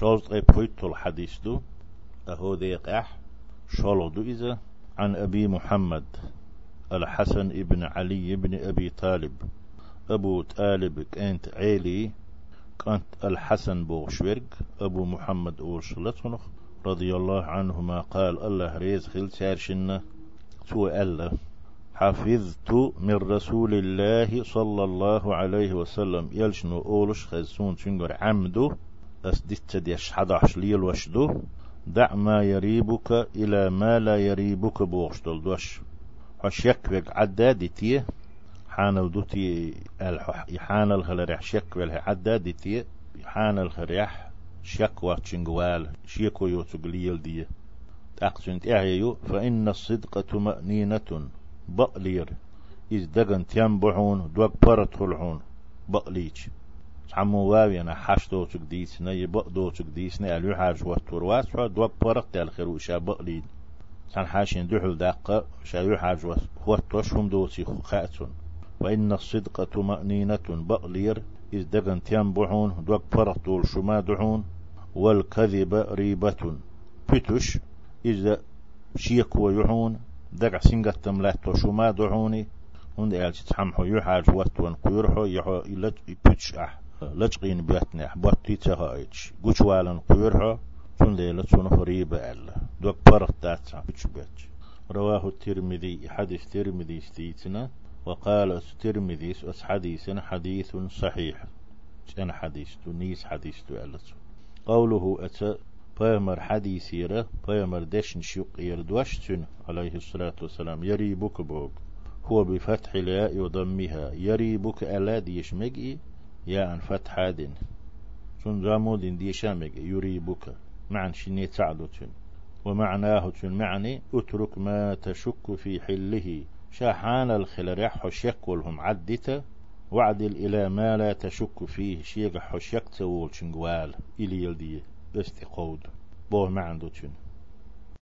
شوز قيبويت الحديث دو أهو ديق أح شولو دو إذا عن أبي محمد الحسن ابن علي بن أبي طالب أبو طالب كانت عيلي كانت الحسن بوشورق أبو محمد أورشلتنخ رضي الله عنهما قال الله ريز خل سارشنا تو ألا حفظت من رسول الله صلى الله عليه وسلم يلشنو أولش خزون تنقر عمدو. أسدت ديش حدعش ليل وشدو. دع ما يريبك إلى ما لا يريبك بوغشتل دوش. حشيك بك عدادتي حان الدوتي حان الخلريح شك وله عدادتي حان الخريح شك واتشنغوال شيكو يوتقليل دي. أقسنت أعيو. فإن الصدق طمأنينة بقلير إذ دقن تينبعون دوك برت خلعون بقليش عمو واوي أنا حاش دوتك ديسنا يبق دوتك ديسنا ألو حاج واتور واسفا دوك برت تال خروشا بقليد سان حاشين دحل داقة شالو حاج واتوش هم دوتي خاتون. وإن الصدق طمأنينة بقلير إذ دقن تينبعون دوك برت دول شما دعون والكذب ريبة بتش إذا شيك ويعون دقع سنغتم لا شما دعوني هند قال تتحمحو يحاج واتوان قيرحو يحو إلج إبتش أح. لجقين بيتنا بوتي تهايج قوشوالا قيرحو تون ليلة تون فريبة ألا. دوك برق داتسا بيتش بيتش رواه الترمذي حديث ترمذي استيتنا وقال الترمذي أس حديث حديث صحيح. أنا حديث نيس حديث ألت قوله أتى بيمر حديث يرى بيمر دشن شوق يردوشتن عليه الصلاة والسلام يريبك بوك. هو بفتح الياء وضمها يريبك ألا ديش مجئي يا أن فتح دين. شن جامود ديش مجئي يريبك معنى شني تعدتن ومعناه تن معني اترك ما تشك في حله. شاحان الخلرح حشيك ولهم عدت وعدل إلى ما لا تشك فيه. شيخ حشيك تول شنقوال إلي يلدي. استقود بوه ما عنده تن